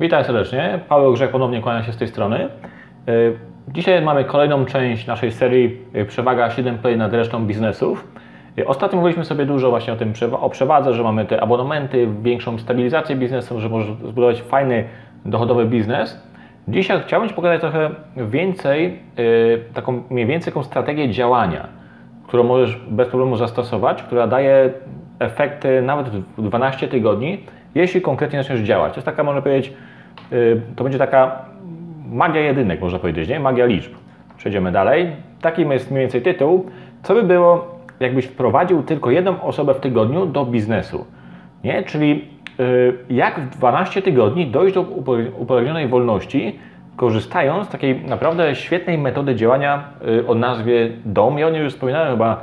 Witam serdecznie. Paweł Grzech ponownie kłania się z tej strony. Y, Dzisiaj mamy kolejną część naszej serii y, Przewaga 7 Play nad resztą biznesów. Y, Ostatnio mówiliśmy sobie dużo właśnie o tym o przewadze, że mamy te abonamenty, większą stabilizację biznesu, że możesz zbudować fajny, dochodowy biznes. Dzisiaj chciałbym Ci pokazać trochę więcej, taką mniej więcej taką strategię działania, którą możesz bez problemu zastosować, która daje efekty nawet w 12 tygodni, jeśli konkretnie zaczniesz działać. To jest taka, można powiedzieć, to będzie taka magia jedynek, można powiedzieć, nie? Magia liczb. Przejdziemy dalej. Taki jest mniej więcej tytuł. Co by było, jakbyś wprowadził tylko jedną osobę w tygodniu do biznesu? Nie? Czyli y, jak w 12 tygodni dojść do upragnionej wolności, korzystając z takiej naprawdę świetnej metody działania y, o nazwie DOM. Ja o niej już wspominałem chyba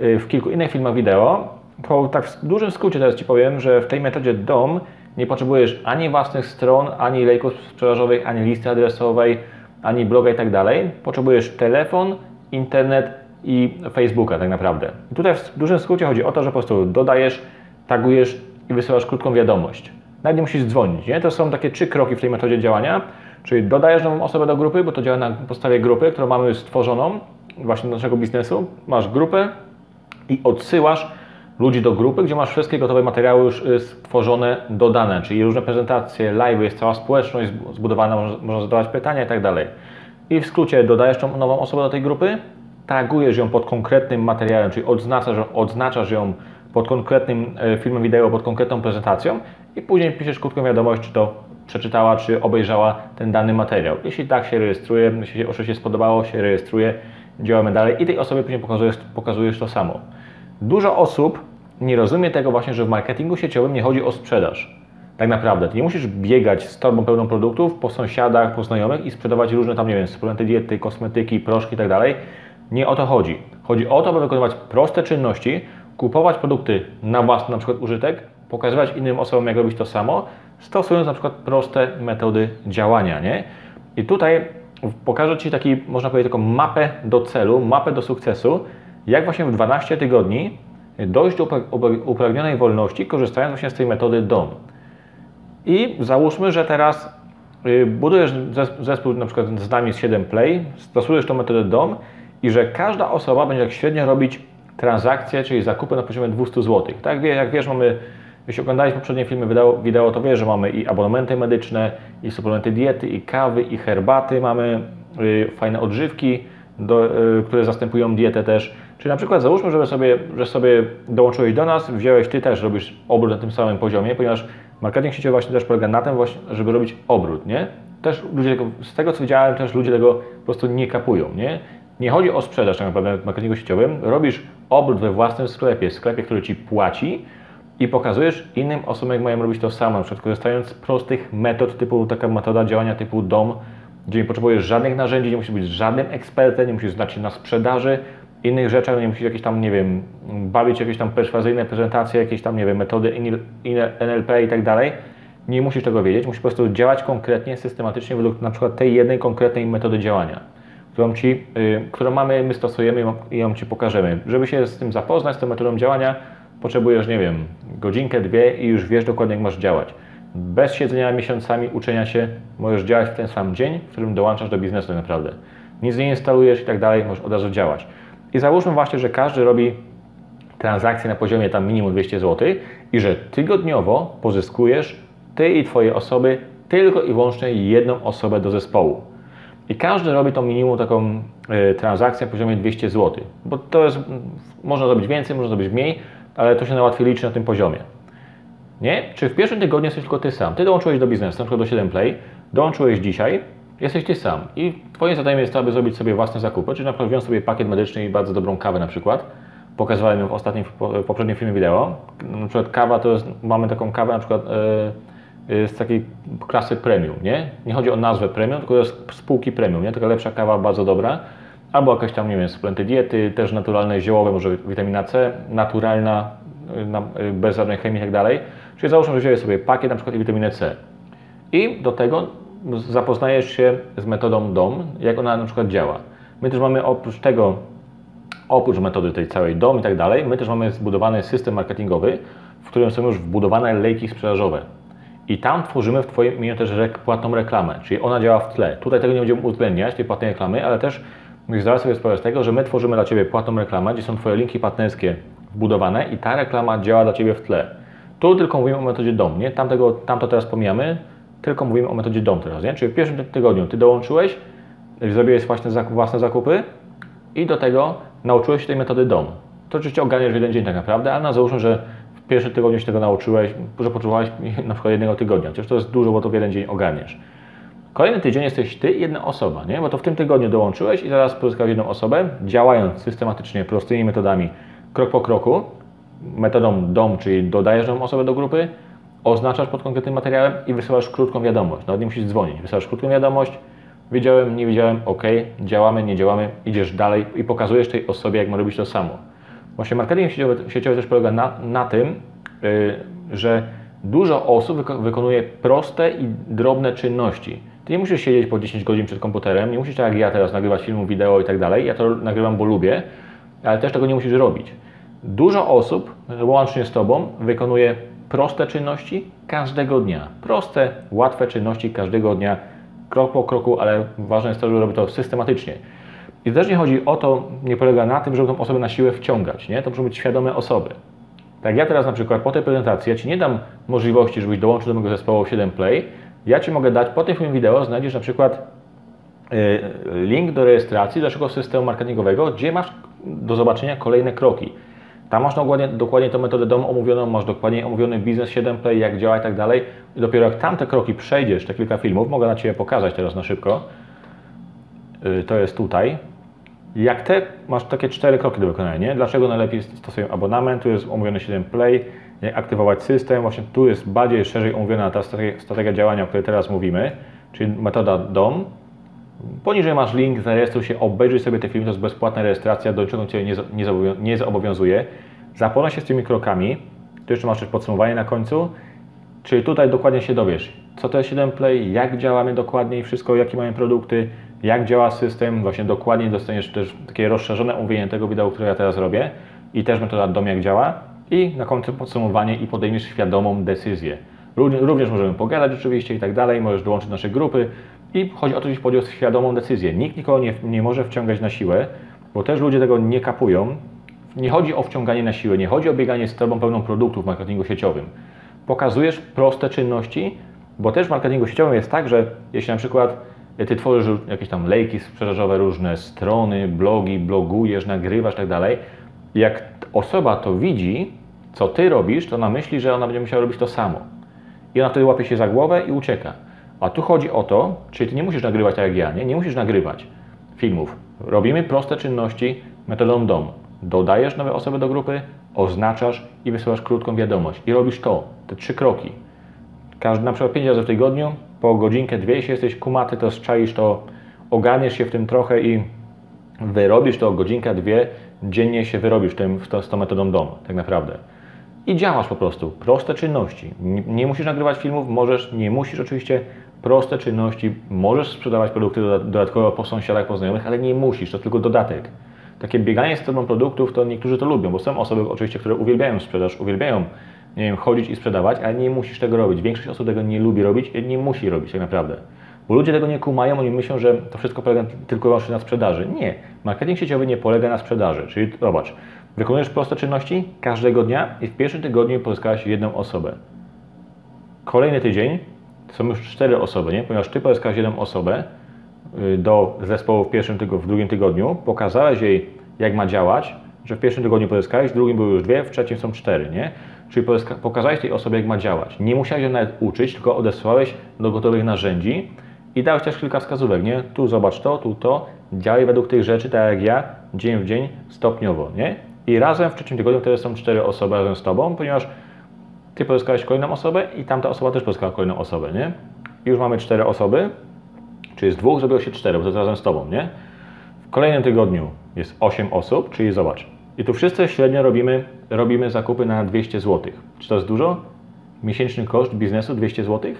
y, w kilku innych filmach wideo. Po tak w dużym skrócie teraz Ci powiem, że w tej metodzie DOM nie potrzebujesz ani własnych stron, ani lejków sprzedażowych, ani listy adresowej, ani bloga i tak dalej. Potrzebujesz telefon, internet i Facebooka tak naprawdę. I tutaj w dużym skrócie chodzi o to, że po prostu dodajesz, tagujesz i wysyłasz krótką wiadomość. Nawet nie musisz dzwonić. Nie? To są takie trzy kroki w tej metodzie działania. Czyli dodajesz nową osobę do grupy, bo to działa na podstawie grupy, którą mamy stworzoną właśnie do naszego biznesu. Masz grupę i odsyłasz ludzi do grupy, gdzie masz wszystkie gotowe materiały już y, stworzone, dodane, czyli różne prezentacje, live, jest cała społeczność zbu- zbudowana, można, można zadawać pytania i tak dalej. I w skrócie dodajesz tą nową osobę do tej grupy, tagujesz ją pod konkretnym materiałem, czyli odznaczasz, odznaczasz ją pod konkretnym e, filmem wideo, pod konkretną prezentacją i później piszesz krótką wiadomość, czy to przeczytała, czy obejrzała ten dany materiał. Jeśli tak się rejestruje, jeśli się oczywiście spodobało, się rejestruje, działamy dalej i tej osobie później pokazujesz, pokazujesz to samo. Dużo osób nie rozumie tego właśnie, że w marketingu sieciowym nie chodzi o sprzedaż. Tak naprawdę. Ty nie musisz biegać z torbą pełną produktów po sąsiadach, po znajomych i sprzedawać różne tam, nie wiem, suplementy diety, kosmetyki, proszki i tak. Nie o to chodzi. Chodzi o to, by wykonywać proste czynności, kupować produkty na własny na przykład użytek, pokazywać innym osobom, jak robić to samo, stosując na przykład proste metody działania, nie? I tutaj pokażę Ci taki, można powiedzieć, taką mapę do celu, mapę do sukcesu, jak właśnie w 12 tygodni dojść do upra- upra- upragnionej wolności, korzystając właśnie z tej metody DOM. I załóżmy, że teraz y, budujesz zes- zespół na przykład z nami z 7 Play, stosujesz tą metodę DOM i że każda osoba będzie tak średnio robić transakcje, czyli zakupy na poziomie 200 zł. Tak jak wiesz, mamy, jeśli oglądałeś poprzednie filmy wideo, wideo, to wiesz, że mamy i abonamenty medyczne, i suplementy diety, i kawy, i herbaty, mamy y, fajne odżywki, do, y, które zastępują dietę też. Czyli na przykład załóżmy, żeby sobie, że sobie dołączyłeś do nas, wziąłeś Ty też, robisz obrót na tym samym poziomie, ponieważ marketing sieciowy właśnie też polega na tym właśnie, żeby robić obrót, nie? Też ludzie tego, z tego co widziałem, też ludzie tego po prostu nie kapują, nie? Nie chodzi o sprzedaż tak naprawdę w marketingu sieciowym, robisz obrót we własnym sklepie, sklepie, który Ci płaci i pokazujesz innym osobom, jak mają robić to samo, na przykład korzystając z prostych metod, typu taka metoda działania typu DOM, gdzie nie potrzebujesz żadnych narzędzi, nie musisz być żadnym ekspertem, nie musisz znać się na sprzedaży, innych rzeczach, nie musisz jakieś tam, nie wiem, bawić jakieś tam perswazyjne prezentacje, jakieś tam, nie wiem, metody NLP i tak dalej. Nie musisz tego wiedzieć, musisz po prostu działać konkretnie, systematycznie według na przykład tej jednej konkretnej metody działania, którą, ci, y, którą mamy, my stosujemy i ją Ci pokażemy. Żeby się z tym zapoznać, z tą metodą działania, potrzebujesz, nie wiem, godzinkę, dwie i już wiesz dokładnie, jak masz działać. Bez siedzenia miesiącami, uczenia się, możesz działać w ten sam dzień, w którym dołączasz do biznesu naprawdę. Nic nie instalujesz i tak dalej, możesz od razu działać. I załóżmy właśnie, że każdy robi transakcje na poziomie tam minimum 200 zł i że tygodniowo pozyskujesz Ty i Twoje osoby tylko i wyłącznie jedną osobę do zespołu. I każdy robi tą minimum taką y, transakcję na poziomie 200 zł, bo to jest, można zrobić więcej, można zrobić mniej, ale to się najłatwiej liczy na tym poziomie. Nie? Czy w pierwszym tygodniu jesteś tylko Ty sam? Ty dołączyłeś do biznesu, na przykład do 7 Play, dołączyłeś dzisiaj, jesteś Ty sam i Twoim zadaniem jest to, aby zrobić sobie własne zakupy, czyli na przykład wziąć sobie pakiet medyczny i bardzo dobrą kawę na przykład. Pokazywałem ją w ostatnim, w poprzednim filmie wideo. Na przykład kawa to jest, mamy taką kawę na przykład e, e, z takiej klasy premium, nie? Nie chodzi o nazwę premium, tylko to jest spółki premium, nie? Taka lepsza kawa, bardzo dobra. Albo jakaś tam, nie wiem, suplementy diety, też naturalne, ziołowe, może witamina C, naturalna, na- y, bez żadnej chemii i tak dalej. Czyli załóżmy, że wziąłeś sobie pakiet na przykład i witaminę C. I do tego zapoznajesz się z metodą DOM, jak ona na przykład działa. My też mamy oprócz tego, oprócz metody tej całej DOM i tak dalej, my też mamy zbudowany system marketingowy, w którym są już wbudowane lejki sprzedażowe. I tam tworzymy w Twoim imieniu też płatną reklamę, czyli ona działa w tle. Tutaj tego nie będziemy uwzględniać, tej płatnej reklamy, ale też musisz zdawać sobie sprawę z tego, że my tworzymy dla Ciebie płatną reklamę, gdzie są Twoje linki partnerskie wbudowane i ta reklama działa dla Ciebie w tle. Tu tylko mówimy o metodzie DOM, nie? Tamtego, tamto teraz pomijamy, tylko mówimy o metodzie DOM teraz, nie? Czyli w pierwszym tygodniu Ty dołączyłeś, zrobiłeś własne, zakup, własne zakupy i do tego nauczyłeś się tej metody DOM. To oczywiście ogarniesz w jeden dzień tak naprawdę, ale na załóżmy, że w pierwszym tygodniu się tego nauczyłeś, że potrzebowałeś na przykład jednego tygodnia, chociaż to jest dużo, bo to w jeden dzień ogarniesz. Kolejny tydzień jesteś Ty i jedna osoba, nie? Bo to w tym tygodniu dołączyłeś i teraz pozyskałeś jedną osobę, działając systematycznie, prostymi metodami, krok po kroku, metodą DOM, czyli dodajesz nową osobę do grupy, oznaczasz pod konkretnym materiałem i wysyłasz krótką wiadomość. Nawet nie musisz dzwonić. Wysyłasz krótką wiadomość, wiedziałem, nie wiedziałem, ok, działamy, nie działamy, idziesz dalej i pokazujesz tej osobie, jak ma robić to samo. Właśnie marketing sieciowy, sieciowy też polega na, na tym, yy, że dużo osób wyko- wykonuje proste i drobne czynności. Ty nie musisz siedzieć po 10 godzin przed komputerem, nie musisz tak jak ja teraz nagrywać filmów, wideo i tak dalej. Ja to nagrywam, bo lubię, ale też tego nie musisz robić. Dużo osób, łącznie z Tobą, wykonuje proste czynności każdego dnia. Proste, łatwe czynności każdego dnia, krok po kroku, ale ważne jest to, że robi to systematycznie. I też nie chodzi o to, nie polega na tym, żeby tą osobę na siłę wciągać, nie? To muszą być świadome osoby. Tak ja teraz na przykład po tej prezentacji, ja Ci nie dam możliwości, żebyś dołączył do mojego zespołu 7 Play. Ja Ci mogę dać, po tym filmie wideo znajdziesz na przykład y, link do rejestracji do naszego systemu marketingowego, gdzie masz do zobaczenia kolejne kroki. Tam masz dokładnie, dokładnie tą metodę DOM omówioną, masz dokładnie omówiony biznes 7 Play, jak działa i tak dalej. I dopiero jak tamte kroki przejdziesz, te kilka filmów, mogę na Ciebie pokazać teraz na szybko. Y, To jest tutaj. Jak te, masz takie cztery kroki do wykonania, nie? Dlaczego najlepiej stosuję abonament? Tu jest omówiony 7 Play, jak aktywować system. Właśnie tu jest bardziej szerzej omówiona ta strategia działania, o której teraz mówimy, czyli metoda DOM. Poniżej masz link, zarejestruj się, obejrzyj sobie te filmy, to jest bezpłatna rejestracja, do niczego Cię nie, zo- nie, zobowią- nie zobowiązuje. Zapoznaj się z tymi krokami, tu jeszcze masz też podsumowanie na końcu, czyli tutaj dokładnie się dowiesz, co to jest 7 Play, jak działamy dokładnie i wszystko, jakie mamy produkty, jak działa system, właśnie dokładnie dostaniesz też takie rozszerzone omówienie tego wideo, które ja teraz robię i też metoda DOM jak działa. I na końcu podsumowanie i podejmiesz świadomą decyzję. Ró- Również możemy pogadać oczywiście i tak dalej, możesz dołączyć do naszej grupy i chodzi o to, żebyś podjął świadomą decyzję. Nikt nikogo nie, nie może wciągać na siłę, bo też ludzie tego nie kapują. Nie chodzi o wciąganie na siłę, nie chodzi o bieganie z tobą pełną produktów w marketingu sieciowym. Pokazujesz proste czynności, bo też w marketingu sieciowym jest tak, że jeśli na przykład ty tworzysz jakieś tam lejki sprzedażowe, różne strony, blogi, blogujesz, nagrywasz tak dalej, jak osoba to widzi, co ty robisz, to ona myśli, że ona będzie musiała robić to samo. I ona wtedy łapie się za głowę i ucieka. A tu chodzi o to, czyli ty nie musisz nagrywać tak jak ja, nie? Nie musisz nagrywać filmów. Robimy proste czynności metodą DOM. Dodajesz nowe osoby do grupy, oznaczasz i wysyłasz krótką wiadomość. I robisz to, te trzy kroki. Każdy, na przykład 5 razy w tygodniu, po godzinkę, dwie, jeśli jesteś kumaty, to strzaisz to, ogarniesz się w tym trochę i wyrobisz to godzinka, dwie, dziennie się wyrobisz tym, tą, z tą metodą DOM, tak naprawdę. I działasz po prostu. Proste czynności. Nie, nie musisz nagrywać filmów, możesz, nie musisz oczywiście. Proste czynności. Możesz sprzedawać produkty doda- dodatkowo po sąsiadach, po znajomych, ale nie musisz, to tylko dodatek. Takie bieganie z tobą produktów, to niektórzy to lubią, bo są osoby oczywiście, które uwielbiają sprzedaż, uwielbiają nie wiem, chodzić i sprzedawać, ale nie musisz tego robić. Większość osób tego nie lubi robić i nie musi robić tak naprawdę. Bo ludzie tego nie kumają, oni myślą, że to wszystko polega tylko i wyłącznie na sprzedaży. Nie. Marketing sieciowy nie polega na sprzedaży. Czyli zobacz, wykonujesz proste czynności każdego dnia i w pierwszym tygodniu pozyskałeś jedną osobę. Kolejny tydzień są już cztery osoby, nie? ponieważ Ty pozyskałeś jedną osobę y, do zespołu w pierwszym tygodniu, w drugim tygodniu, pokazałeś jej, jak ma działać, że w pierwszym tygodniu pozyskałeś, w drugim były już dwie, w trzecim są cztery, nie? Czyli pokazałeś tej osobie, jak ma działać. Nie musiałeś ją nawet uczyć, tylko odesłałeś do gotowych narzędzi i dałeś też kilka wskazówek, nie? Tu zobacz to, tu to, działaj według tych rzeczy, tak jak ja, dzień w dzień, stopniowo, nie? I razem w trzecim tygodniu wtedy są cztery osoby razem z Tobą, ponieważ Ty pozyskałeś kolejną osobę i tamta osoba też pozyskała kolejną osobę, nie? I już mamy cztery osoby, czyli z dwóch zrobiło się cztery, bo to jest razem z Tobą, nie? W kolejnym tygodniu jest 8 osób, czyli zobacz. I tu wszyscy średnio robimy, robimy zakupy na 200 zł. Czy to jest dużo? Miesięczny koszt biznesu 200 zł?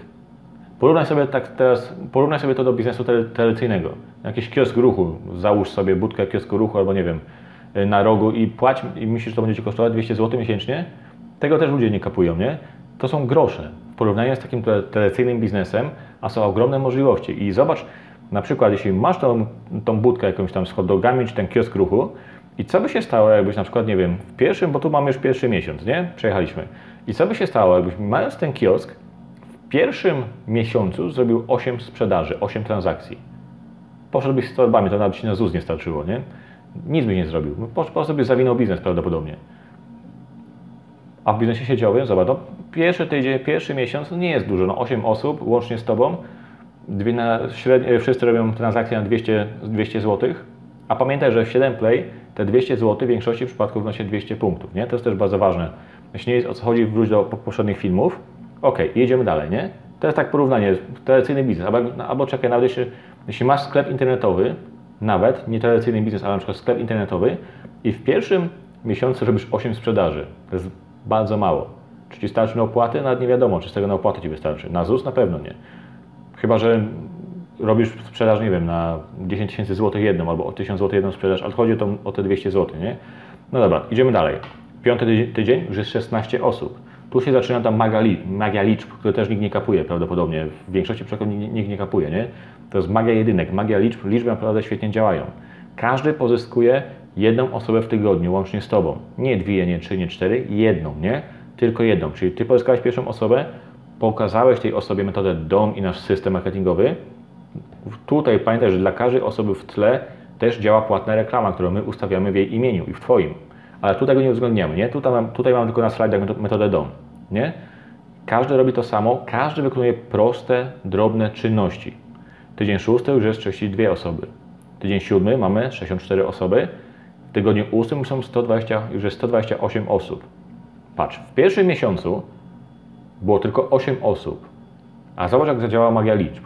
Porównaj sobie tak teraz, porównaj sobie to do biznesu tradycyjnego. Jakiś kiosk ruchu, załóż sobie budkę kiosku ruchu albo nie wiem, na rogu i płać i myślisz, że to będzie Ci kosztować 200 zł miesięcznie? Tego też ludzie nie kapują, nie? To są grosze. porównaniu z takim tradycyjnym biznesem, a są ogromne możliwości. I zobacz, na przykład, jeśli masz tą, tą budkę jakąś tam z hot czy ten kiosk ruchu, i co by się stało, jakbyś na przykład, nie wiem, w pierwszym, bo tu mamy już pierwszy miesiąc, nie? Przejechaliśmy. I co by się stało, jakbyś mając ten kiosk, w pierwszym miesiącu zrobił 8 sprzedaży, 8 transakcji. Poszedłbyś z torbami, to nawet ci na ZUS nie starczyło, nie? Nic byś nie zrobił. Po po prostu byś zawinął biznes prawdopodobnie. A w biznesie sieciowym, zobacz, no, pierwszy tydzień, pierwszy miesiąc no nie jest dużo, no 8 osób łącznie z Tobą, dwie na, średnio, wszyscy robią transakcje na 200, 200 zł, a pamiętaj, że w 7 Play te 200 zł w większości przypadków wnosi 200 punktów, nie? To jest też bardzo ważne. Jeśli nie jest o co chodzi, wróć do poprzednich filmów. Ok, jedziemy dalej, nie? To jest tak porównanie, tradycyjny biznes, albo, albo czekaj, nawet jeśli, jeśli masz sklep internetowy, nawet nie tradycyjny biznes, ale na przykład sklep internetowy i w pierwszym miesiącu robisz 8 sprzedaży, to jest bardzo mało. Czy Ci starczy na opłaty? Nawet nie wiadomo, czy z tego na opłaty Ci wystarczy. Na ZUS na pewno nie. Chyba, że robisz sprzedaż, nie wiem, na 10 tysięcy złotych jedną albo o 1000 złotych jedną sprzedaż, ale chodzi o, tą, o te 200 zł, nie? No dobra, idziemy dalej. Piąty tydzień, już jest 16 osób. Tu się zaczyna ta magia, li, magia liczb, które też nikt nie kapuje prawdopodobnie. W większości przypadków nikt, nikt nie kapuje, nie? To jest magia jedynek, magia liczb, liczby naprawdę świetnie działają. Każdy pozyskuje jedną osobę w tygodniu, łącznie z Tobą. Nie dwie, nie trzy, nie cztery, jedną, nie? Tylko jedną. Czyli Ty pozyskałeś pierwszą osobę, pokazałeś tej osobie metodę DOM i nasz system marketingowy. Tutaj pamiętaj, że dla każdej osoby w tle też działa płatna reklama, którą my ustawiamy w jej imieniu i w Twoim. Ale tutaj go nie uwzględniamy, nie? Tutaj mam, tutaj mam tylko na slajdach metodę DOM, nie? Każdy robi to samo, każdy wykonuje proste, drobne czynności. Tydzień szósty już jest 32 osoby. Tydzień siódmy mamy 64 osoby. W tygodniu ósmym są 120, już jest 128 osób. Patrz, w pierwszym miesiącu było tylko 8 osób. A zobacz, jak zadziałała magia liczb.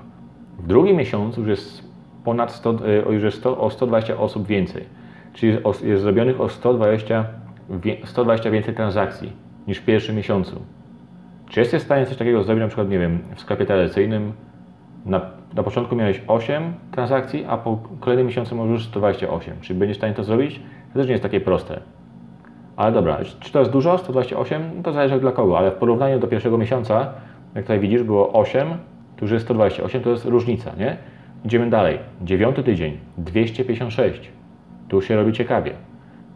W drugim miesiącu już jest ponad 100, już jest 100, o 120 osób więcej. Czyli jest, jest zrobionych o 120, 120 więcej transakcji niż w pierwszym miesiącu. Czy jesteś w stanie coś takiego zrobić, na przykład, nie wiem, w sklepie tradycyjnym? Na, na początku miałeś 8 transakcji, a po kolejnym miesiącu możesz już 128. Czy będziesz w stanie to zrobić? To też nie jest takie proste. Ale dobra, czy to jest dużo? 128? No to zależy dla kogo, ale w porównaniu do pierwszego miesiąca, jak tutaj widzisz, było 8, tu już jest 128, to jest różnica, nie? Idziemy dalej. Dziewiąty tydzień 256. Tu się robi ciekawie.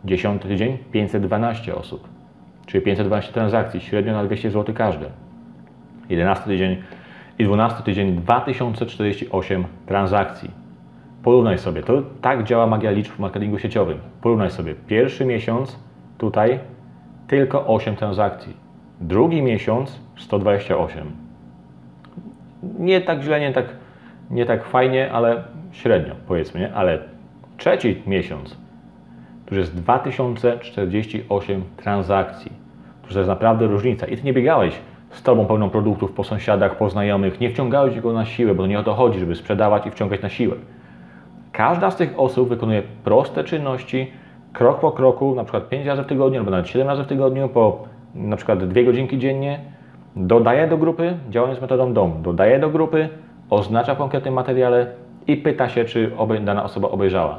Dziesiąty tydzień 512 osób, czyli 512 transakcji, średnio na 200 zł każde. Jedenasty tydzień i 12 tydzień 2048 transakcji. Porównaj sobie, to tak działa magia liczb w marketingu sieciowym. Porównaj sobie, pierwszy miesiąc tutaj tylko 8 transakcji, drugi miesiąc 128. Nie tak źle, nie tak, nie tak fajnie, ale średnio powiedzmy, nie? ale trzeci miesiąc to jest 2048 transakcji. To jest naprawdę różnica. I ty nie biegałeś z tobą pełną produktów po sąsiadach, po znajomych, nie wciągałeś go na siłę, bo nie o to chodzi, żeby sprzedawać i wciągać na siłę. Każda z tych osób wykonuje proste czynności, krok po kroku, na przykład 5 razy w tygodniu, albo nawet 7 razy w tygodniu, po na przykład 2 godzinki dziennie, dodaje do grupy, działając metodą DOM, dodaje do grupy, oznacza w konkretnym materiale i pyta się, czy dana osoba obejrzała.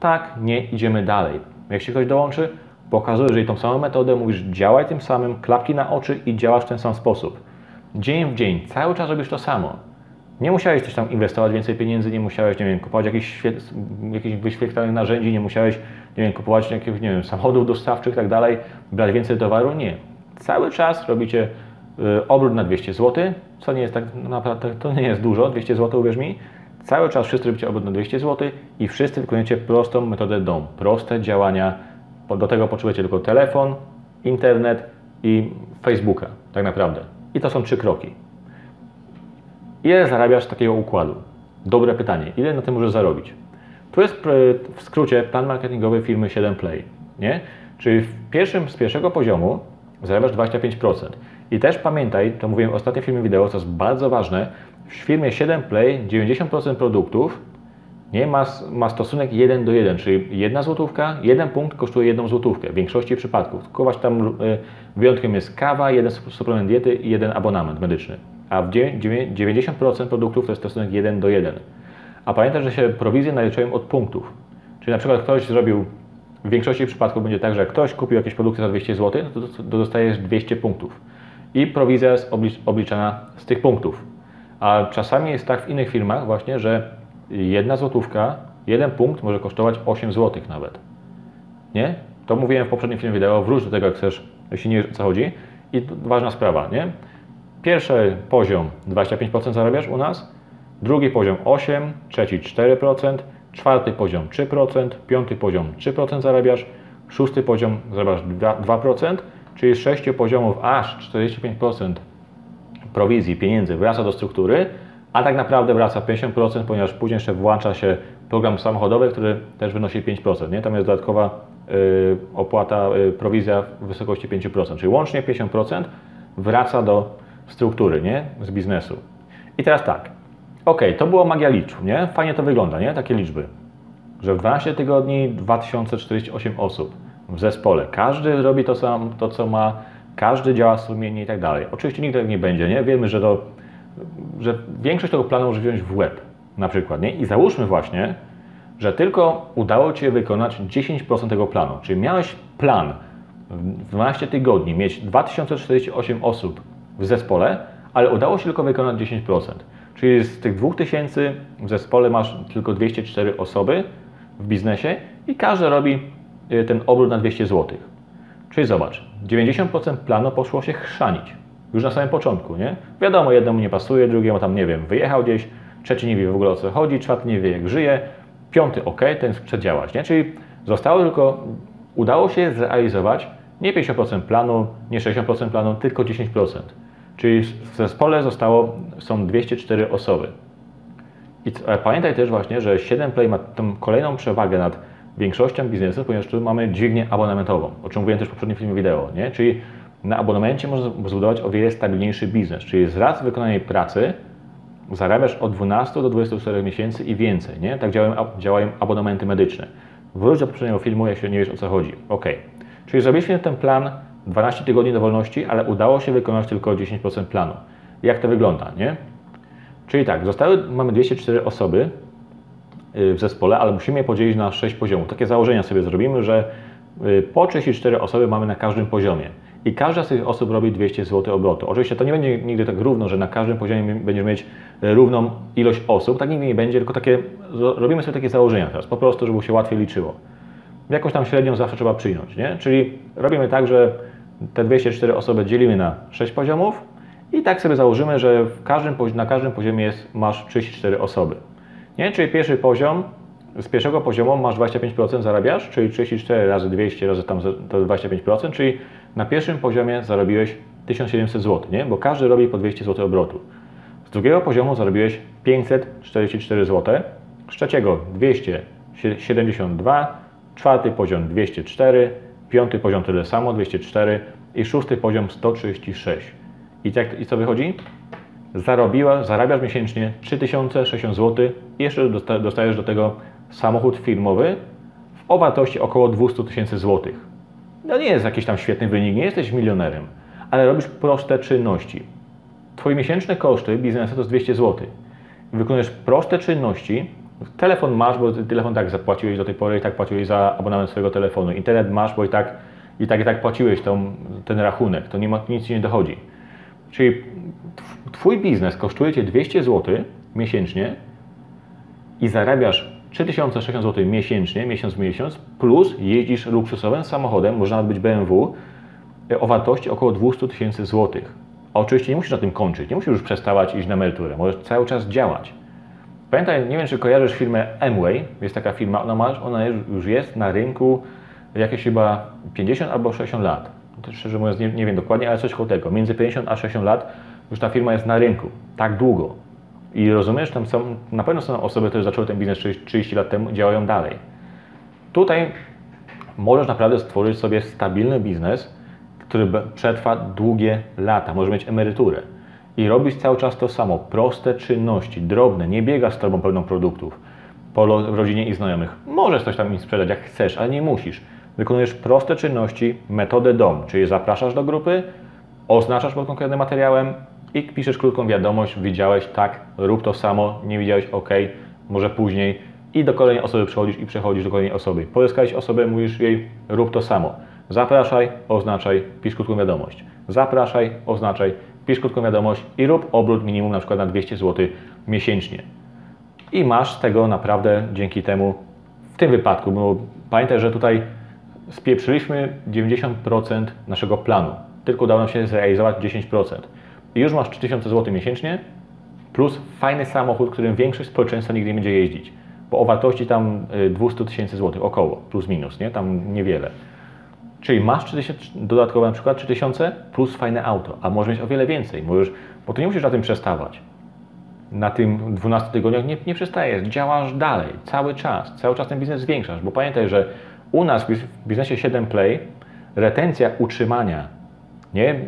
Tak, nie, idziemy dalej. Jak się ktoś dołączy, pokazujesz jej tą samą metodę, mówisz działaj tym samym, klapki na oczy i działasz w ten sam sposób. Dzień w dzień, cały czas robisz to samo. Nie musiałeś coś tam inwestować więcej pieniędzy, nie musiałeś, nie wiem, kupować jakichś, jakichś wyświetlanych narzędzi, nie musiałeś, nie wiem, kupować jakichś, nie wiem, samochodów dostawczych i tak dalej, brać więcej towaru, nie. Cały czas robicie y, obrót na 200 zł, co nie jest tak naprawdę, to nie jest dużo, 200 zł, uwierz mi. Cały czas wszyscy robicie obrót na 200 zł i wszyscy wykonujecie prostą metodę DOM, proste działania. Do tego potrzebujecie tylko telefon, internet i Facebooka, tak naprawdę. I to są trzy kroki. Ile zarabiasz z takiego układu? Dobre pytanie. Ile na tym możesz zarobić? Tu jest w skrócie plan marketingowy firmy 7Play, nie? Czyli w pierwszym, z pierwszego poziomu zarabiasz 25%. I też pamiętaj, to mówiłem w ostatnim filmie wideo, co jest bardzo ważne, w firmie 7Play 90% produktów nie ma, ma stosunek 1 do 1, czyli jedna złotówka, jeden punkt kosztuje jedną złotówkę w większości przypadków. Właśnie tam y, wyjątkiem jest kawa, jeden suplement diety i jeden abonament medyczny. A w 90% produktów to jest stosunek 1 do 1. A pamiętaj, że się prowizje naliczają od punktów. Czyli na przykład ktoś zrobił, w większości przypadków będzie tak, że ktoś kupił jakieś produkty za 200 zł, no to, to dostajesz 200 punktów. i prowizja jest oblicz, obliczana z tych punktów. A czasami jest tak w innych firmach właśnie, że jedna złotówka, jeden punkt może kosztować 8 zł nawet. Nie? To mówiłem w poprzednim filmie wideo, wróć do tego jak chcesz, jeśli nie wiesz o co chodzi. I ważna sprawa, nie? Pierwszy poziom 25% zarabiasz u nas, drugi poziom 8%, trzeci 4%, czwarty poziom 3%, piąty poziom 3% zarabiasz, szósty poziom zarabiasz 2%, czyli z sześciu poziomów aż 45% prowizji, pieniędzy wraca do struktury, a tak naprawdę wraca 50%, ponieważ później jeszcze włącza się program samochodowy, który też wynosi 5%. Nie? Tam jest dodatkowa y, opłata, y, prowizja w wysokości 5%, czyli łącznie 50% wraca do struktury, nie? z biznesu. I teraz tak, ok, to było magia liczb, nie? fajnie to wygląda, nie? takie liczby, że w 12 tygodni 2048 osób w zespole, każdy robi to, sam, to co ma, każdy działa sumiennie i tak dalej. Oczywiście nigdy tak nie będzie, nie? wiemy, że, to, że większość tego planu może wziąć w łeb, na przykład, nie? i załóżmy właśnie, że tylko udało Ci się wykonać 10% tego planu, czyli miałeś plan w 12 tygodni mieć 2048 osób w zespole, ale udało się tylko wykonać 10%. Czyli z tych 2000 w zespole masz tylko 204 osoby w biznesie i każdy robi y, ten obrót na 200 zł. Czyli zobacz, 90% planu poszło się chrzanić. Już na samym początku, nie? Wiadomo, jednemu nie pasuje, drugiemu tam, nie wiem, wyjechał gdzieś, trzeci nie wie w ogóle o co chodzi, czwarty nie wie jak żyje, piąty ok, ten chce działać, nie? Czyli zostało tylko, udało się zrealizować nie 50% planu, nie 60% planu, tylko 10%. Czyli w zespole zostało, są 204 osoby. I pamiętaj też właśnie, że 7Play ma tą kolejną przewagę nad większością biznesu, ponieważ tu mamy dźwignię abonamentową, o czym mówiłem też w poprzednim filmie wideo, nie? Czyli na abonamencie można zbudować o wiele stabilniejszy biznes, czyli z raz wykonanej pracy zarabiasz od 12 do 24 miesięcy i więcej, nie? Tak działają, działają abonamenty medyczne. Wróć do poprzedniego filmu, jeśli nie wiesz o co chodzi. Ok. Czyli zrobiliśmy ten plan 12 tygodni do wolności, ale udało się wykonać tylko 10% planu. Jak to wygląda, nie? Czyli tak, zostały, mamy 204 osoby y, w zespole, ale musimy je podzielić na 6 poziomów. Takie założenia sobie zrobimy, że y, po 34 osoby mamy na każdym poziomie. I każda z tych osób robi 200 zł obrotu. Oczywiście to nie będzie nigdy tak równo, że na każdym poziomie będziesz mieć y, równą ilość osób. Tak nigdy nie będzie, tylko takie, robimy sobie takie założenia teraz, po prostu, żeby się łatwiej liczyło. Jakąś tam średnią zawsze trzeba przyjąć, nie? Czyli robimy tak, że te 204 osoby dzielimy na 6 poziomów i tak sobie założymy, że każdym, na każdym poziomie jest, masz 34 osoby. Nie? Czyli pierwszy poziom, z pierwszego poziomu masz 25% zarabiasz, czyli 34 razy 200 razy tam to 25%, czyli na pierwszym poziomie zarobiłeś 1700 zł, nie? bo każdy robi po 200 zł obrotu. Z drugiego poziomu zarobiłeś 544 zł, z trzeciego 272, czwarty poziom 204, piąty poziom tyle samo, 204 i szósty poziom 136. I, jak, i co wychodzi? Zarobiła, zarabiasz miesięcznie 3060 zł i jeszcze dostajesz do tego samochód firmowy o wartości około 200 tysięcy złotych. No nie jest jakiś tam świetny wynik, nie jesteś milionerem, ale robisz proste czynności. Twoje miesięczne koszty biznesu to jest 200 zł. Wykonujesz proste czynności, telefon masz, bo telefon tak zapłaciłeś do tej pory i tak płaciłeś za abonament swojego telefonu. Internet masz, bo i tak i tak i tak płaciłeś tą, ten rachunek, to nie ma, nic ci nie dochodzi. Czyli Twój biznes kosztuje Cię 200 zł miesięcznie i zarabiasz 3060 zł miesięcznie, miesiąc w miesiąc, plus jeździsz luksusowym samochodem, może nawet być BMW, o wartości około 200 tysięcy złotych. A oczywiście nie musisz na tym kończyć, nie musisz już przestawać iść na emeryturę, możesz cały czas działać. Pamiętaj, nie wiem czy kojarzysz firmę Amway, jest taka firma, ona, ma, ona już jest na rynku jakieś chyba 50 albo 60 lat. To szczerze mówiąc nie, nie wiem dokładnie, ale coś koło tego. Między 50 a 60 lat już ta firma jest na rynku. Tak długo. I rozumiesz, tam są, na pewno są osoby, które zaczęły ten biznes 30 lat temu, działają dalej. Tutaj możesz naprawdę stworzyć sobie stabilny biznes, który przetrwa długie lata. Możesz mieć emeryturę i robić cały czas to samo. Proste czynności, drobne, nie biegasz z torbą pełną produktów po rodzinie i znajomych. Możesz coś tam im sprzedać, jak chcesz, ale nie musisz. Wykonujesz proste czynności, metodę DOM, czyli zapraszasz do grupy, oznaczasz pod konkretnym materiałem i piszesz krótką wiadomość, widziałeś, tak, rób to samo, nie widziałeś, ok, może później i do kolejnej osoby przechodzisz i przechodzisz do kolejnej osoby. Pozyskałeś osobę, mówisz jej, rób to samo. Zapraszaj, oznaczaj, pisz krótką wiadomość. Zapraszaj, oznaczaj, pisz krótką wiadomość i rób obrót minimum na przykład na 200 zł miesięcznie. I masz tego naprawdę dzięki temu w tym wypadku, bo pamiętaj, że tutaj spieprzyliśmy 90% naszego planu. Tylko udało nam się zrealizować 10%. I już masz 3000 zł miesięcznie, plus fajny samochód, którym większość społeczeństwa nigdy nie będzie jeździć. Bo o wartości tam 200 tysięcy złotych, około, plus minus, nie? Tam niewiele. Czyli masz 3000, dodatkowo na przykład 3000 plus fajne auto, a możesz mieć o wiele więcej, możesz, bo ty nie musisz na tym przestawać. Na tym 12 tygodniach nie, nie przestajesz, działasz dalej, cały czas, cały czas ten biznes zwiększasz, bo pamiętaj, że u nas w biznesie 7 Play retencja utrzymania nie,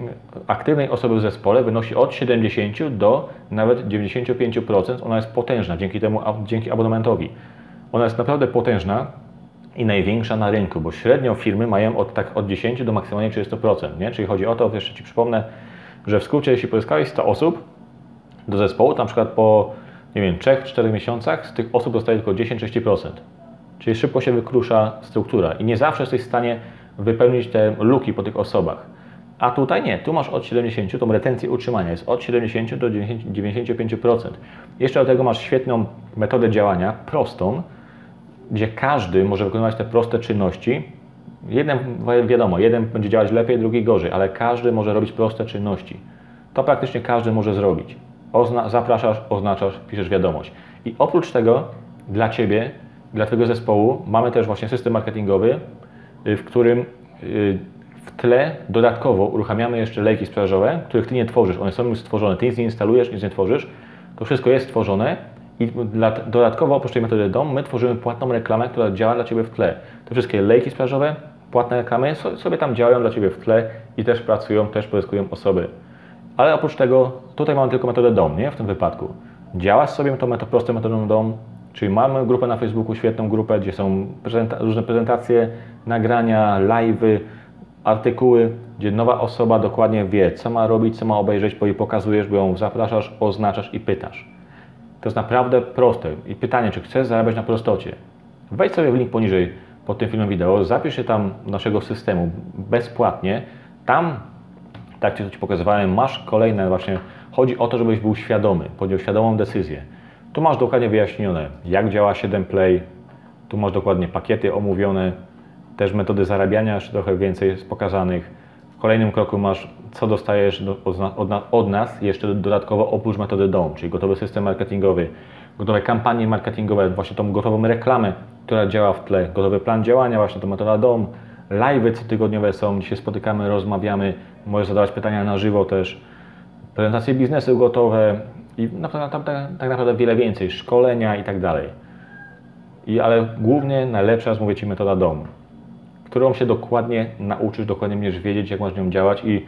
aktywnej osoby w zespole wynosi od 70 do nawet 95%. Ona jest potężna dzięki temu, dzięki abonamentowi. Ona jest naprawdę potężna i największa na rynku, bo średnio firmy mają od, tak, od 10 do maksymalnie 30%. Nie? Czyli chodzi o to, jeszcze Ci przypomnę, że w skrócie, jeśli pozyskałeś 100 osób do zespołu, na przykład po nie wiem, 3-4 miesiącach z tych osób dostaje tylko 10-30%. Czyli szybko się wykrusza struktura i nie zawsze jesteś w stanie wypełnić te luki po tych osobach. A tutaj nie, tu masz od 70, tą retencję utrzymania jest od 70 do 95%. Jeszcze do tego masz świetną metodę działania, prostą, gdzie każdy może wykonywać te proste czynności. Jeden, wiadomo, jeden będzie działać lepiej, drugi gorzej, ale każdy może robić proste czynności. To praktycznie każdy może zrobić. Ozna zapraszasz, oznaczasz, piszesz wiadomość. I oprócz tego dla Ciebie, dla Twojego zespołu mamy też właśnie system marketingowy, y, w którym y, tle dodatkowo uruchamiamy jeszcze lejki sprzedażowe, których Ty nie tworzysz, one są już stworzone, Ty nic nie instalujesz, nic nie tworzysz, to wszystko jest stworzone i dodatkowo oprócz tej metody DOM my tworzymy płatną reklamę, która działa dla Ciebie w tle. Te wszystkie lejki sprzedażowe, płatne reklamy sobie tam działają dla Ciebie w tle i też pracują, też pozyskują osoby. Ale oprócz tego tutaj mamy tylko metodę DOM, nie? W tym wypadku. Działasz sobie tą metodą, prostą metodą DOM, czyli mamy grupę na Facebooku, świetną grupę, gdzie są prezenta różne prezentacje, nagrania, live'y, artykuły, gdzie nowa osoba dokładnie wie, co ma robić, co ma obejrzeć, bo jej pokazujesz, bo ją zapraszasz, oznaczasz i pytasz. To jest naprawdę proste. I pytanie, czy chcesz zarabiać na prostocie? Wejdź sobie w link poniżej pod tym filmem wideo, zapisz się tam naszego systemu bezpłatnie. Tam, tak jak Ci pokazywałem, masz kolejne właśnie, chodzi o to, żebyś był świadomy, podjął świadomą decyzję. Tu masz dokładnie wyjaśnione, jak działa 7 Play, tu masz dokładnie pakiety omówione, też metody zarabiania, jeszcze trochę więcej jest pokazanych. W kolejnym kroku masz, co dostajesz do, od, nas, jeszcze dodatkowo oprócz metody DOM, czyli gotowy system marketingowy, gotowe kampanie marketingowe, właśnie tą gotową reklamę, która działa w tle, gotowy plan działania, właśnie to metoda DOM, live'y cotygodniowe są, gdzie się spotykamy, rozmawiamy, możesz zadawać pytania na żywo też, prezentacje biznesu gotowe i tak, tak naprawdę wiele więcej, szkolenia i tak dalej. I, ale głównie najlepsza jest, mówię Ci, metoda DOM którą się dokładnie nauczysz, dokładnie będziesz wiedzieć, jak masz nią działać i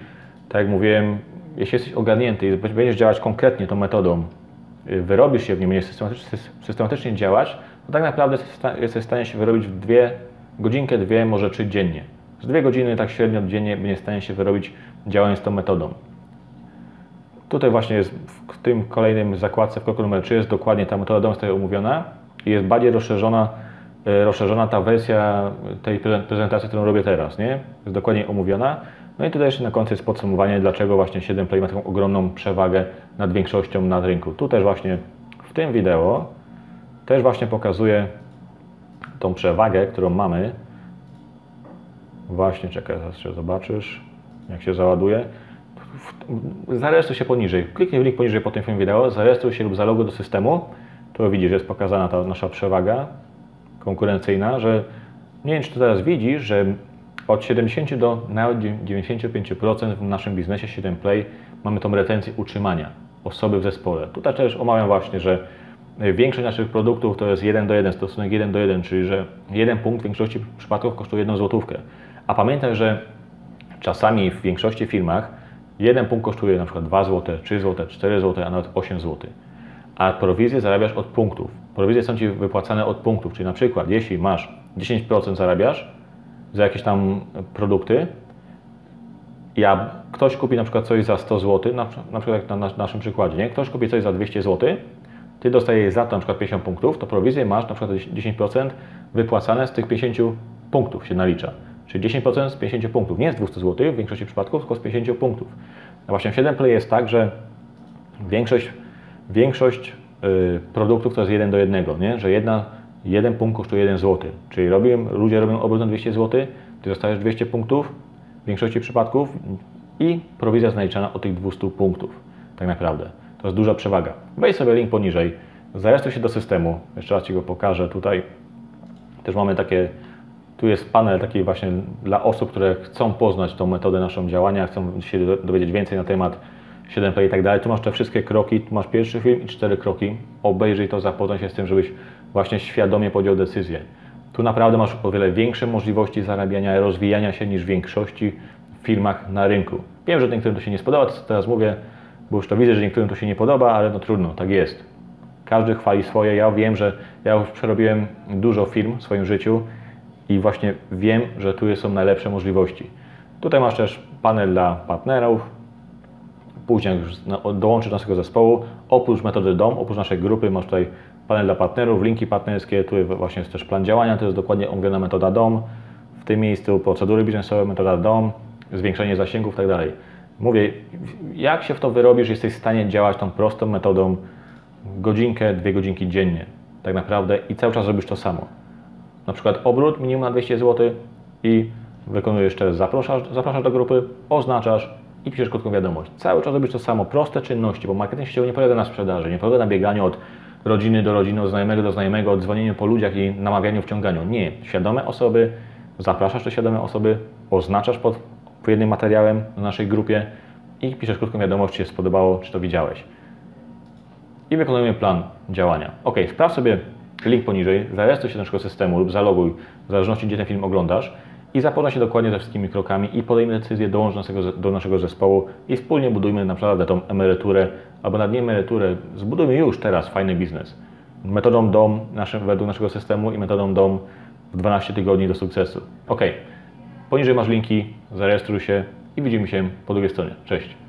tak jak mówiłem, jeśli jesteś ogarnięty i będziesz działać konkretnie tą metodą, y, wyrobisz się w niej, będziesz systematycznie, systematycznie działać, to tak naprawdę jesteś w stanie się wyrobić w dwie, godzinkę, dwie, może trzy dziennie. Z dwie godziny tak średnio dziennie będziesz w stanie się wyrobić działając tą metodą. Tutaj właśnie jest w tym kolejnym zakładce w kroku numer 3 jest dokładnie ta metoda jest tutaj omówiona i jest bardziej rozszerzona rozszerzona ta wersja tej prezentacji, którą robię teraz, nie? Jest dokładnie omówiona. No i tutaj jeszcze na końcu jest podsumowanie, dlaczego właśnie 7 Play ma taką ogromną przewagę nad większością na rynku. Tu też właśnie w tym wideo też właśnie pokazuję tą przewagę, którą mamy. Właśnie, czekaj, zaraz się zobaczysz, jak się załaduje. Zarejestruj się poniżej. Kliknij w link poniżej po tym filmie wideo, zarejestruj się lub zaloguj do systemu. Tu widzisz, jest pokazana ta nasza przewaga konkurencyjna, że nie wiem, czy to teraz widzisz, że od 70 do nawet 95% w naszym biznesie 7 Play mamy tą retencję utrzymania osoby w zespole. Tutaj też omawiam właśnie, że większość naszych produktów to jest 1 do 1, stosunek 1 do 1, czyli że jeden punkt w większości przypadków kosztuje jedną złotówkę. A pamiętaj, że czasami w większości firmach jeden punkt kosztuje na przykład 2 zł, 3 zł, 4 zł, a nawet 8 zł. A prowizję zarabiasz od punktów. Prowizje są Ci wypłacane od punktów, czyli na przykład jeśli masz 10% zarabiasz za jakieś tam produkty, ja, ktoś kupi na przykład coś za 100 zł, na, na przykład jak na naszym przykładzie, nie? ktoś kupi coś za 200 zł, Ty dostajesz za to na przykład 50 punktów, to prowizję masz na przykład 10% wypłacane z tych 50 punktów się nalicza. Czyli 10% z 50 punktów. Nie z 200 zł w większości przypadków, tylko z 50 punktów. A właśnie w 7 Play jest tak, że większość, większość y, produktów to jest 1 do 1, nie? że jedna, jeden punkt kosztuje 1 zł. Czyli robią, ludzie robią obrót na 200 zł, ty dostajesz 200 punktów w większości przypadków i prowizja jest naliczana od tych 200 punktów. Tak naprawdę. To jest duża przewaga. Wejdź sobie link poniżej, zarejestruj się do systemu. Jeszcze raz Ci go pokażę tutaj. Też mamy takie, tu jest panel taki właśnie dla osób, które chcą poznać tą metodę naszą działania, chcą się do- dowiedzieć więcej na temat 7Play i tak dalej. Tu masz te wszystkie kroki, tu masz pierwszy film i cztery kroki. Obejrzyj to, zapoznaj się z tym, żebyś właśnie świadomie podjął decyzję. Tu naprawdę masz o wiele większe możliwości zarabiania rozwijania się niż w większości firmach na rynku. Wiem, że niektórym to się nie spodoba, co teraz mówię, bo już to widzę, że niektórym to się nie podoba, ale no trudno, tak jest. Każdy chwali swoje. Ja wiem, że ja już przerobiłem dużo firm w swoim życiu i właśnie wiem, że tu są najlepsze możliwości. Tutaj masz też panel dla partnerów, później jak już do naszego zespołu, oprócz metody DOM, oprócz naszej grupy masz tutaj panel dla partnerów, linki partnerskie, tu właśnie jest też plan działania, to jest dokładnie omówiona metoda DOM, w tym miejscu procedury biznesowe, metoda DOM, zwiększenie zasięgów tak dalej. Mówię, jak się w to wyrobisz, jesteś w stanie działać tą prostą metodą godzinkę, dwie godzinki dziennie, tak naprawdę i cały czas robisz to samo. Na przykład obrót minimum na 200 zł i wykonujesz jeszcze, zapraszasz, zapraszasz do grupy, oznaczasz i piszesz krótką wiadomość. Cały czas robisz to samo, proste czynności, bo marketing sieciowy nie polega na sprzedaży, nie polega na bieganiu od rodziny do rodziny, od znajomego do znajomego, od dzwonieniu po ludziach i namawianiu, wciąganiu. Nie. Świadome osoby, zapraszasz te świadome osoby, oznaczasz pod jednym materiałem na naszej grupie i piszesz krótką wiadomość, czy się spodobało, czy to widziałeś i wykonujemy plan działania. Ok, sprawdź sobie link poniżej, zarejestruj się do naszego systemu lub zaloguj, w zależności gdzie ten film oglądasz i zapoznaj się dokładnie ze wszystkimi krokami i podejmij decyzję, dołącz do naszego, do naszego zespołu i wspólnie budujmy na przykład tą emeryturę albo nawet nie emeryturę, zbudujmy już teraz fajny biznes. Metodą DOM naszym, według naszego systemu i metodą DOM w 12 tygodni do sukcesu. Ok, poniżej masz linki, zarejestruj się i widzimy się po drugiej stronie. Cześć!